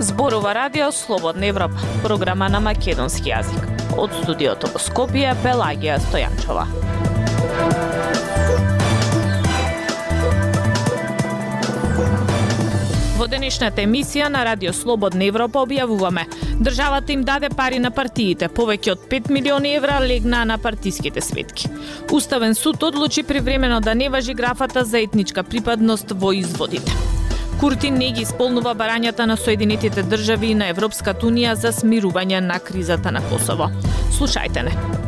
Зборува радио Слободна Европа, програма на македонски јазик. Од студиото во Скопје Пелагија Стојанчова. Во денешната емисија на Радио Слободна Европа објавуваме Државата им даде пари на партиите, повеќе од 5 милиони евра легнаа на партиските сметки. Уставен суд одлучи привремено да не важи графата за етничка припадност во изводите. Куртин не ги исполнува барањата на Соединетите држави и на Европската унија за смирување на кризата на Косово. Слушајте не.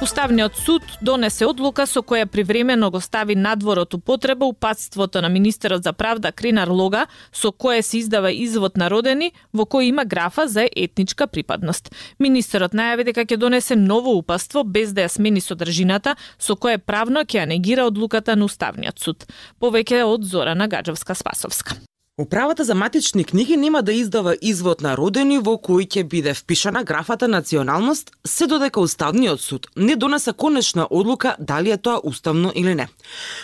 Уставниот суд донесе одлука со која привремено го стави надвор од употреба упатството на министерот за правда Кринар Лога, со кое се издава извод на родени, во кој има графа за етничка припадност. Министерот најави дека ќе донесе ново упатство без да ја смени содржината, со кое правно ќе ја негира одлуката на Уставниот суд. Повеќе од Зорана Гаджевска-Спасовска. Управата за матични книги нема да издава извод на родени во кој ќе биде впишана графата националност, се додека Уставниот суд не донесе конечна одлука дали е тоа уставно или не.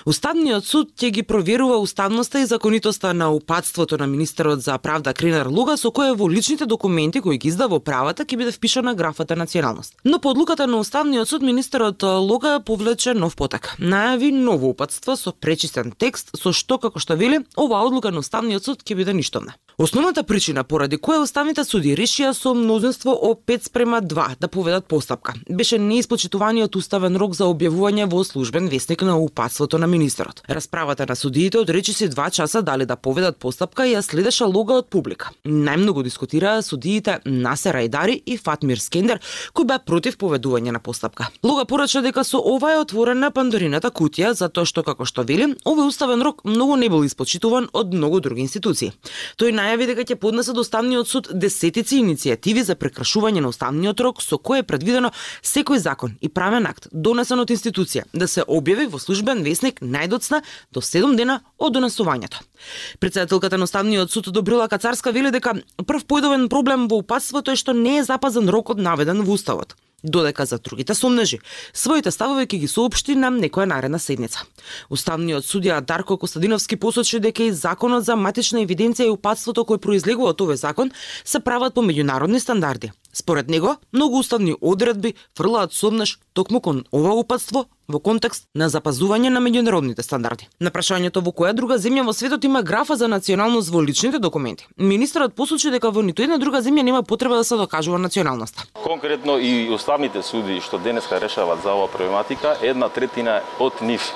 Уставниот суд ќе ги проверува уставноста и законитоста на упатството на министерот за правда Кринар Луга со кое во личните документи кои ги издава управата ќе биде впишана графата националност. Но по одлуката на Уставниот суд министерот Луга повлече нов потек. Најави ново упатство со пречистен текст со што како што вели оваа одлука на Уставниот суд ќе биде ништовна. Основната причина поради која уставните суди решија со мнозинство о 5 спрема 2 да поведат постапка беше неисплочитуваниот уставен рок за објавување во службен вестник на упатството на министерот. Расправата на судиите од се 2 часа дали да поведат постапка ја следеше лога од публика. Најмногу дискутираа судиите Насер Айдари и Фатмир Скендер, кои беа против поведување на постапка. Лога порача дека со ова е отворена пандорината кутија затоа што како што вели, овој уставен рок многу не бил испочитуван од многу други институции. Тој најави дека ќе поднесе до Уставниот суд десетици иницијативи за прекршување на Уставниот рок со кој е предвидено секој закон и правен акт донесен од институција да се објави во службен весник најдоцна до 7 дена од донесувањето. Председателката на Уставниот суд Добрила Кацарска вели дека прв појдовен проблем во упатството е што не е запазен рокот наведен во Уставот додека за другите сомнежи. Своите ставови ќе ги соопшти на некоја наредна седница. Уставниот судија Дарко Костадиновски посочи дека и законот за матична евиденција и упатството кој произлегува од овој закон се прават по меѓународни стандарди. Според него, многу уставни одредби фрлаат сомнеш токму кон ова упадство во контекст на запазување на меѓународните стандарди. На прашањето во која друга земја во светот има графа за националност во личните документи, министерот посочи дека во ниту една друга земја нема потреба да се докажува националноста. Конкретно и уставните суди што денеска решават за оваа проблематика, една третина од нив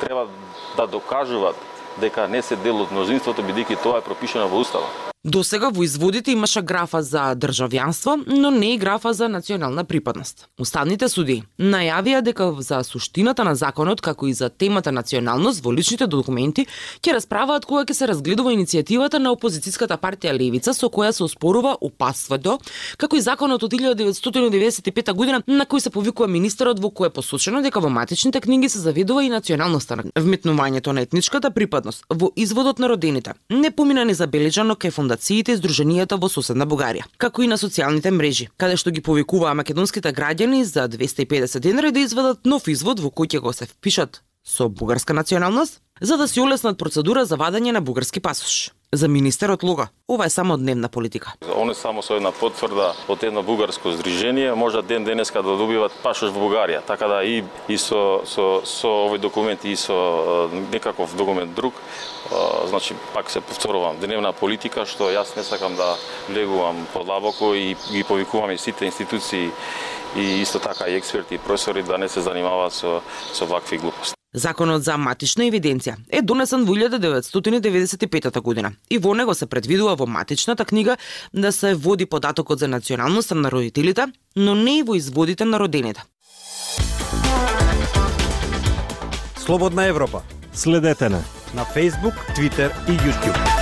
треба да докажуваат дека не се дел од мнозинството бидејќи тоа е пропишано во уставот. До сега во изводите имаше графа за државјанство, но не и графа за национална припадност. Уставните суди најавија дека за суштината на законот, како и за темата националност во личните документи, ќе расправаат кога ќе се разгледува иницијативата на опозицијската партија Левица со која се оспорува упатството, како и законот од 1995 година на кој се повикува министерот во кој е посочено дека во матичните книги се заведува и националноста на вметнувањето на етничката припадност во изводот на родените. Не помина незабележано кај фондациите и здруженијата во соседна Бугарија, како и на социјалните мрежи, каде што ги повикуваа македонските граѓани за 250 денари да изведат нов извод во кој ќе го се впишат со бугарска националност, за да се олеснат процедура за вадење на бугарски пасош за министерот Луга. Ова е само дневна политика. Они само со една потврда од едно бугарско здружение може ден денеска да добиват пашош во Бугарија. Така да и и со со со овој документ и со некаков документ друг, значи пак се повторувам, дневна политика што јас не сакам да влегувам подлабоко и ги повикувам и сите институции и исто така и експерти и професори да не се занимаваат со со вакви глупости. Законот за матична евиденција е донесен во 1995 година и во него се предвидува во матичната книга да се води податокот за националноста на родителите, но не и во изводите на родените. Слободна Европа. Следете на на Facebook, Twitter и YouTube.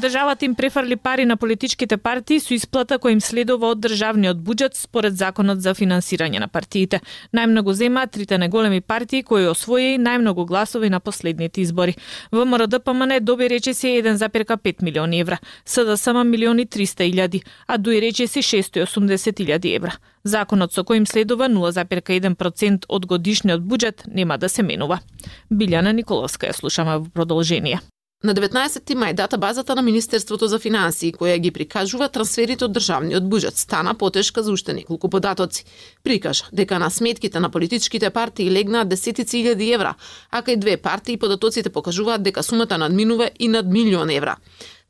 Државата им префрли пари на политичките партии со исплата која им следува од државниот буџет според законот за финансирање на партиите. Најмногу земаат трите најголеми партии кои освои најмногу гласови на последните избори. ВМРО ДПМН доби речиси 1,5 милиони евра, СДСМ милиони 300 илјади, а ДУИ речиси 680 илјади евра. Законот со кој им следува 0,1% од годишниот буџет нема да се менува. Билјана Николовска ја слушаме во продолжение. На 19 мај датабазата на Министерството за финансии која ги прикажува трансферите од државниот буџет стана потешка за уште неколку податоци. Прикажа дека на сметките на политичките партии легнаат десетици илјади евра, а кај две партии податоците покажуваат дека сумата надминува и над милион евра.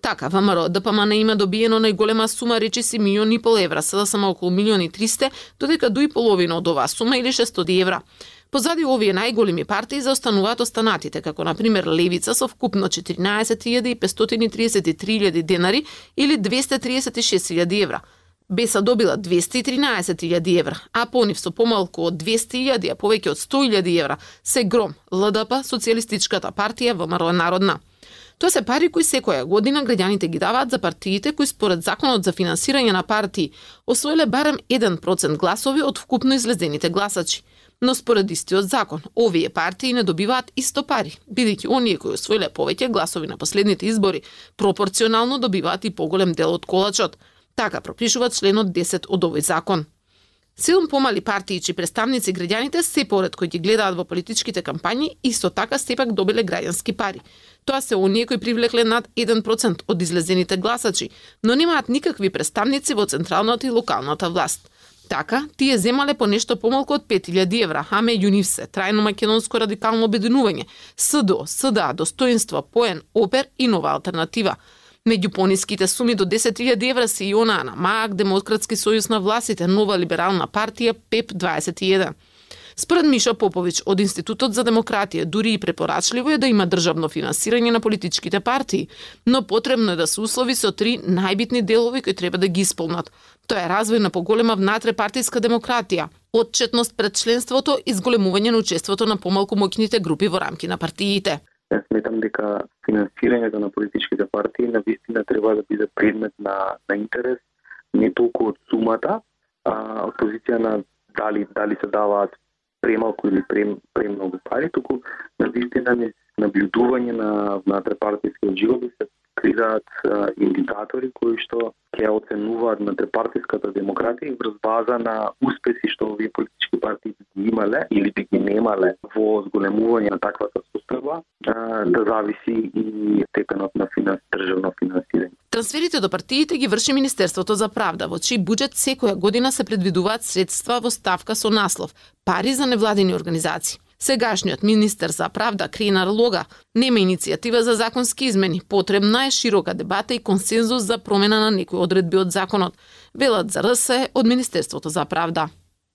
Така, ВМРО ДПМН има добиено најголема сума речиси милион и пол евра, сада само околу милион и тристе, додека дуи половина од оваа сума или 600 евра. Позади овие најголеми партии заостануваат останатите, како на пример Левица со вкупно 14.533 денари или 236.000 евра. Беса добила 213.000 евра, а понив со помалку од 200.000, а повеќе од 100.000 евра се Гром, ЛДП, Социјалистичката партија ВМРО Народна. Тоа се пари кои секоја година граѓаните ги даваат за партиите кои според законот за финансирање на партии освоиле барем 1% гласови од вкупно излезените гласачи – но според истиот закон, овие партии не добиваат исто пари, бидејќи оние кои освоиле повеќе гласови на последните избори, пропорционално добиваат и поголем дел од колачот. Така пропишува членот 10 од овој закон. Силм помали партии чии представници граѓаните се поред кои ги гледаат во политичките кампањи, исто така сепак добиле граѓански пари. Тоа се оние кои привлекле над 1% од излезените гласачи, но немаат никакви представници во централната и локалната власт. Така, тие земале по нешто помалку од 5000 евра, а меѓу нив се трајно македонско радикално обединување, СДО, СДА, достоинство, поен, опер и нова алтернатива. Меѓу пониските суми до 10.000 евра се и онаа на МАК, Демократски сојуз на власите, Нова либерална партија, ПЕП 21. Според Миша Поповиќ од Институтот за демократија, дури и препорачливо е да има државно финансирање на политичките партии, но потребно е да се услови со три најбитни делови кои треба да ги исполнат. Тоа е развој на поголема внатрепартиска демократија, отчетност пред членството и зголемување на учеството на помалку моќните групи во рамки на партиите. Јас сметам дека финансирањето на политичките партии на вистина треба да биде предмет на, на интерес, не толку од сумата, а од позиција на дали дали се даваат премалку или прем, премногу пари, туку на вистина наблюдување на внатрепартискиот живот да се креираат индикатори кои што ќе оценуваат надпартиската демократија врз база на успеси што овие политички партии би имале или би ги немале во зголемување на таквата состојба, да зависи и степенот на финанс, државно финансирање. Трансферите до партиите ги врши Министерството за правда, во чиј буџет секоја година се предвидуваат средства во ставка со наслов Пари за невладени организации. Сегашниот министер за правда Кринар Лога нема иницијатива за законски измени. Потребна е широка дебата и консензус за промена на некои одредби од законот, велат за РС од Министерството за правда.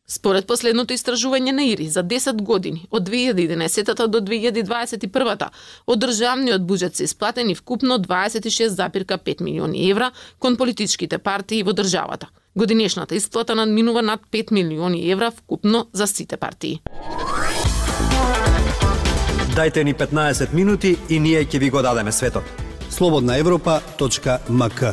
Според последното истражување на ИРИ за 10 години, од 2011 до 2021, од државниот буџет се исплатени вкупно 26,5 милиони евра кон политичките партии во државата. Годинешната исплата надминува над 5 милиони евра вкупно за сите партии. Дајте ни 15 минути и ние ќе ви го дадеме светот. Слободна Европа.мк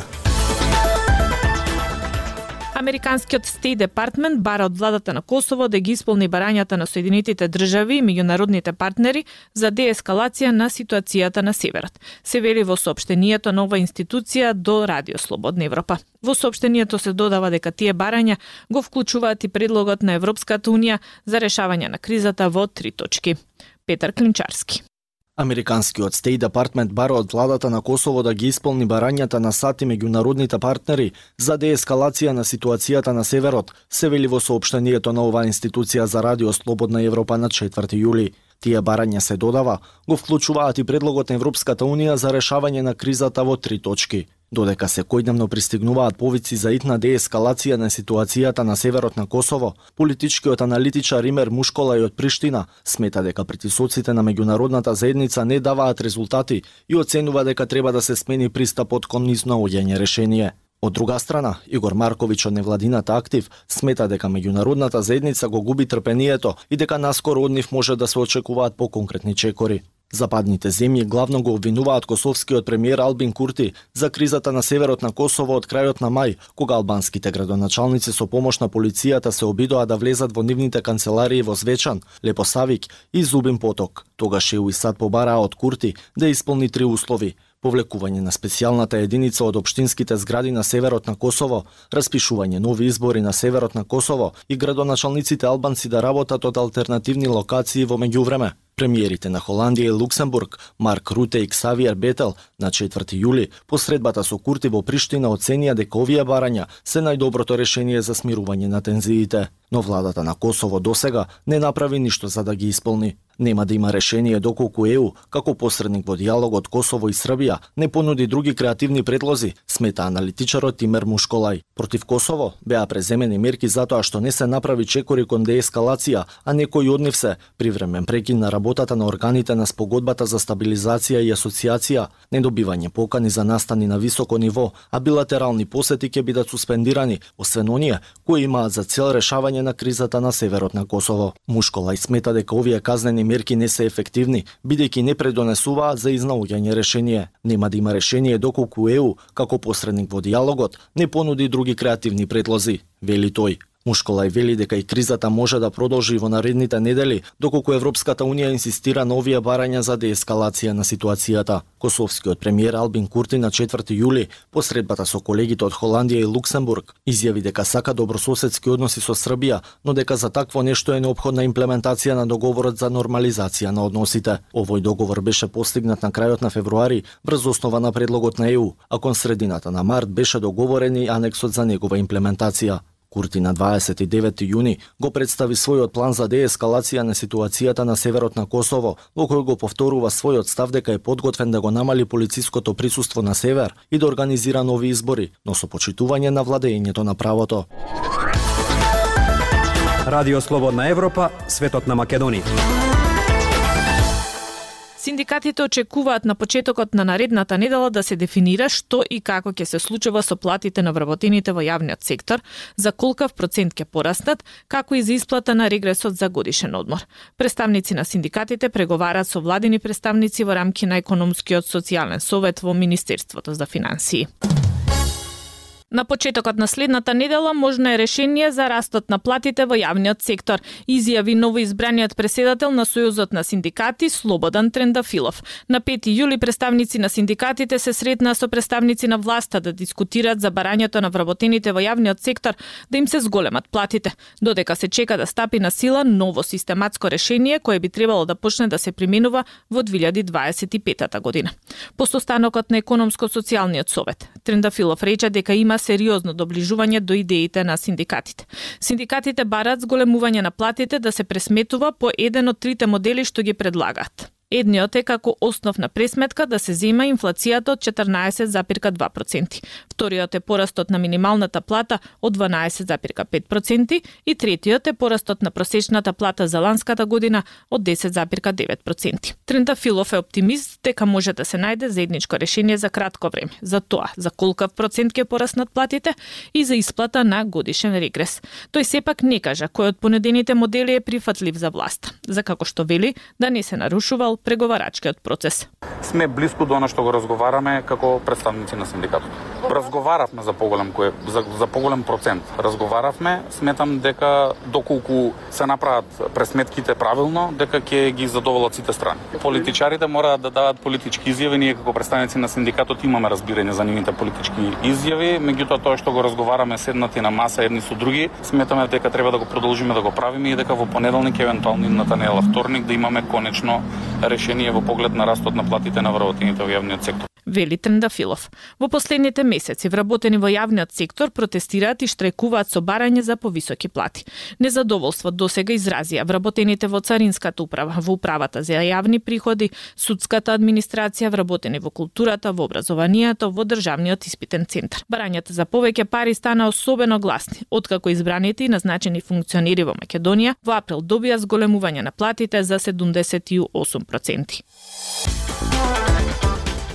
Американскиот Стейт Департмент бара од владата на Косово да ги исполни барањата на Соединетите држави и меѓународните партнери за деескалација на ситуацијата на северот. Се вели во соопштението нова институција до Радио Слободна Европа. Во соопштението се додава дека тие барања го вклучуваат и предлогот на Европската унија за решавање на кризата во три точки. Петар Клинчарски. Американскиот Стейт Департмент бара од владата на Косово да ги исполни барањата на САД и меѓународните партнери за деескалација на ситуацијата на северот, се вели во соопштението на оваа институција за Радио Слободна Европа на 4 јули. Тие барања се додава, го вклучуваат и предлогот на Европската Унија за решавање на кризата во три точки – Додека секојдневно пристигнуваат повици за итна деескалација на ситуацијата на северот на Косово, политичкиот аналитичар Ример Мушкола и од Приштина смета дека притисоците на меѓународната заедница не даваат резултати и оценува дека треба да се смени пристапот кон низнаоѓање решение. Од друга страна, Игор Марковиќ од невладината актив смета дека меѓународната заедница го губи трпението и дека наскоро од нив може да се очекуваат поконкретни чекори. Западните земји главно го обвинуваат косовскиот премиер Албин Курти за кризата на северот на Косово од крајот на мај, кога албанските градоначалници со помош на полицијата се обидоа да влезат во нивните канцеларии во Звечан, Лепосавик и Зубин Поток. Тогаш ЕУ и САД побараа од Курти да исполни три услови повлекување на специјалната единица од општинските згради на северот на Косово, распишување нови избори на северот на Косово и градоначалниците албанци да работат од алтернативни локации во меѓувреме. Премиерите на Холандија и Луксембург, Марк Руте и Ксавиер Бетел, на 4 јули, посредбата со Курти во Приштина оценија дека овие барања се најдоброто решение за смирување на тензиите. Но владата на Косово досега не направи ништо за да ги исполни. Нема да има решение доколку ЕУ, како посредник во диалогот Косово и Србија, не понуди други креативни предлози, смета аналитичарот Тимер Мушколај. Против Косово беа преземени мерки затоа што не се направи чекори кон деескалација, а некои од нив се привремен прекин на работата на органите на спогодбата за стабилизација и асоциација, недобивање покани за настани на високо ниво, а билатерални посети ќе бидат суспендирани, освен оние кои имаат за цел решавање на кризата на северот на Косово. Мушколај смета дека овие казнени мерки не се ефективни, бидејќи не предонесуваат за изнаоѓање решение. Нема да има решение доколку ЕУ, како посредник во диалогот, не понуди други креативни предлози, вели тој. Мушколај вели дека и кризата може да продолжи во наредните недели, доколку Европската Унија инсистира на овие барања за деескалација на ситуацијата. Косовскиот премиер Албин Курти на 4 јули, посредбата со колегите од Холандија и Луксембург, изјави дека сака добрососедски односи со Србија, но дека за такво нешто е необходна имплементација на договорот за нормализација на односите. Овој договор беше постигнат на крајот на февруари врз основа на предлогот на ЕУ, а кон средината на март беше договорен и анексот за негова имплементација. Курти на 29 јуни го представи својот план за деескалација на ситуацијата на северот на Косово, во кој го повторува својот став дека е подготвен да го намали полициското присуство на север и да организира нови избори, но со почитување на владењето на правото. Радио Слободна Европа, светот на Македонија. Синдикатите очекуваат на почетокот на наредната недела да се дефинира што и како ќе се случува со платите на вработените во јавниот сектор, за колкав процент ќе пораснат, како и за исплата на регресот за годишен одмор. Представници на синдикатите преговараат со владини представници во рамки на економскиот социјален совет во Министерството за финансии. На почетокот на следната недела можно е решение за растот на платите во јавниот сектор, изјави новоизбраниот преседател на Сојузот на синдикати Слободан Трендафилов. На 5 јули представници на синдикатите се сретнаа со представници на власта да дискутираат за барањето на вработените во јавниот сектор да им се зголемат платите, додека се чека да стапи на сила ново систематско решение кое би требало да почне да се применува во 2025 година. По состанокот на економско-социјалниот совет, Трендафилов рече дека има сериозно доближување до идеите на синдикатите. Синдикатите барат зголемување на платите да се пресметува по еден од трите модели што ги предлагаат. Едниот е како основна пресметка да се зема инфлацијата од 14,2%. Вториот е порастот на минималната плата од 12,5% и третиот е порастот на просечната плата за ланската година од 10,9%. Трента Филов е оптимист дека може да се најде заедничко решение за кратко време за тоа за колкав процент ќе пораснат платите и за исплата на годишен регрес. Тој сепак не кажа кој од понедените модели е прифатлив за власт, за како што вели да не се нарушувал преговарачкиот процес. Сме близко до она што го разговараме како представници на синдикатот. Разговаравме за поголем кој за, за поголем процент. Разговаравме, сметам дека доколку се направат пресметките правилно, дека ќе ги задоволат сите страни. Политичарите мораат да даваат политички изјави, ние како представници на синдикатот имаме разбирање за нивните политички изјави, меѓутоа тоа што го разговараме седнати на маса едни со други, сметаме дека треба да го продолжиме да го правиме и дека во понеделник евентуално идната недела вторник да имаме конечно решение во поглед на растот на платите на вработените во јавниот сектор вели Трендафилов. Во последните месеци вработени во јавниот сектор протестираат и штрекуваат со барање за повисоки плати. Незадоволство досега изразија вработените во Царинската управа, во управата за јавни приходи, судската администрација, вработени во културата, во образованието, во државниот испитен центар. Барањата за повеќе пари стана особено гласни, откако избраните и назначени функционери во Македонија во април добија зголемување на платите за 78%.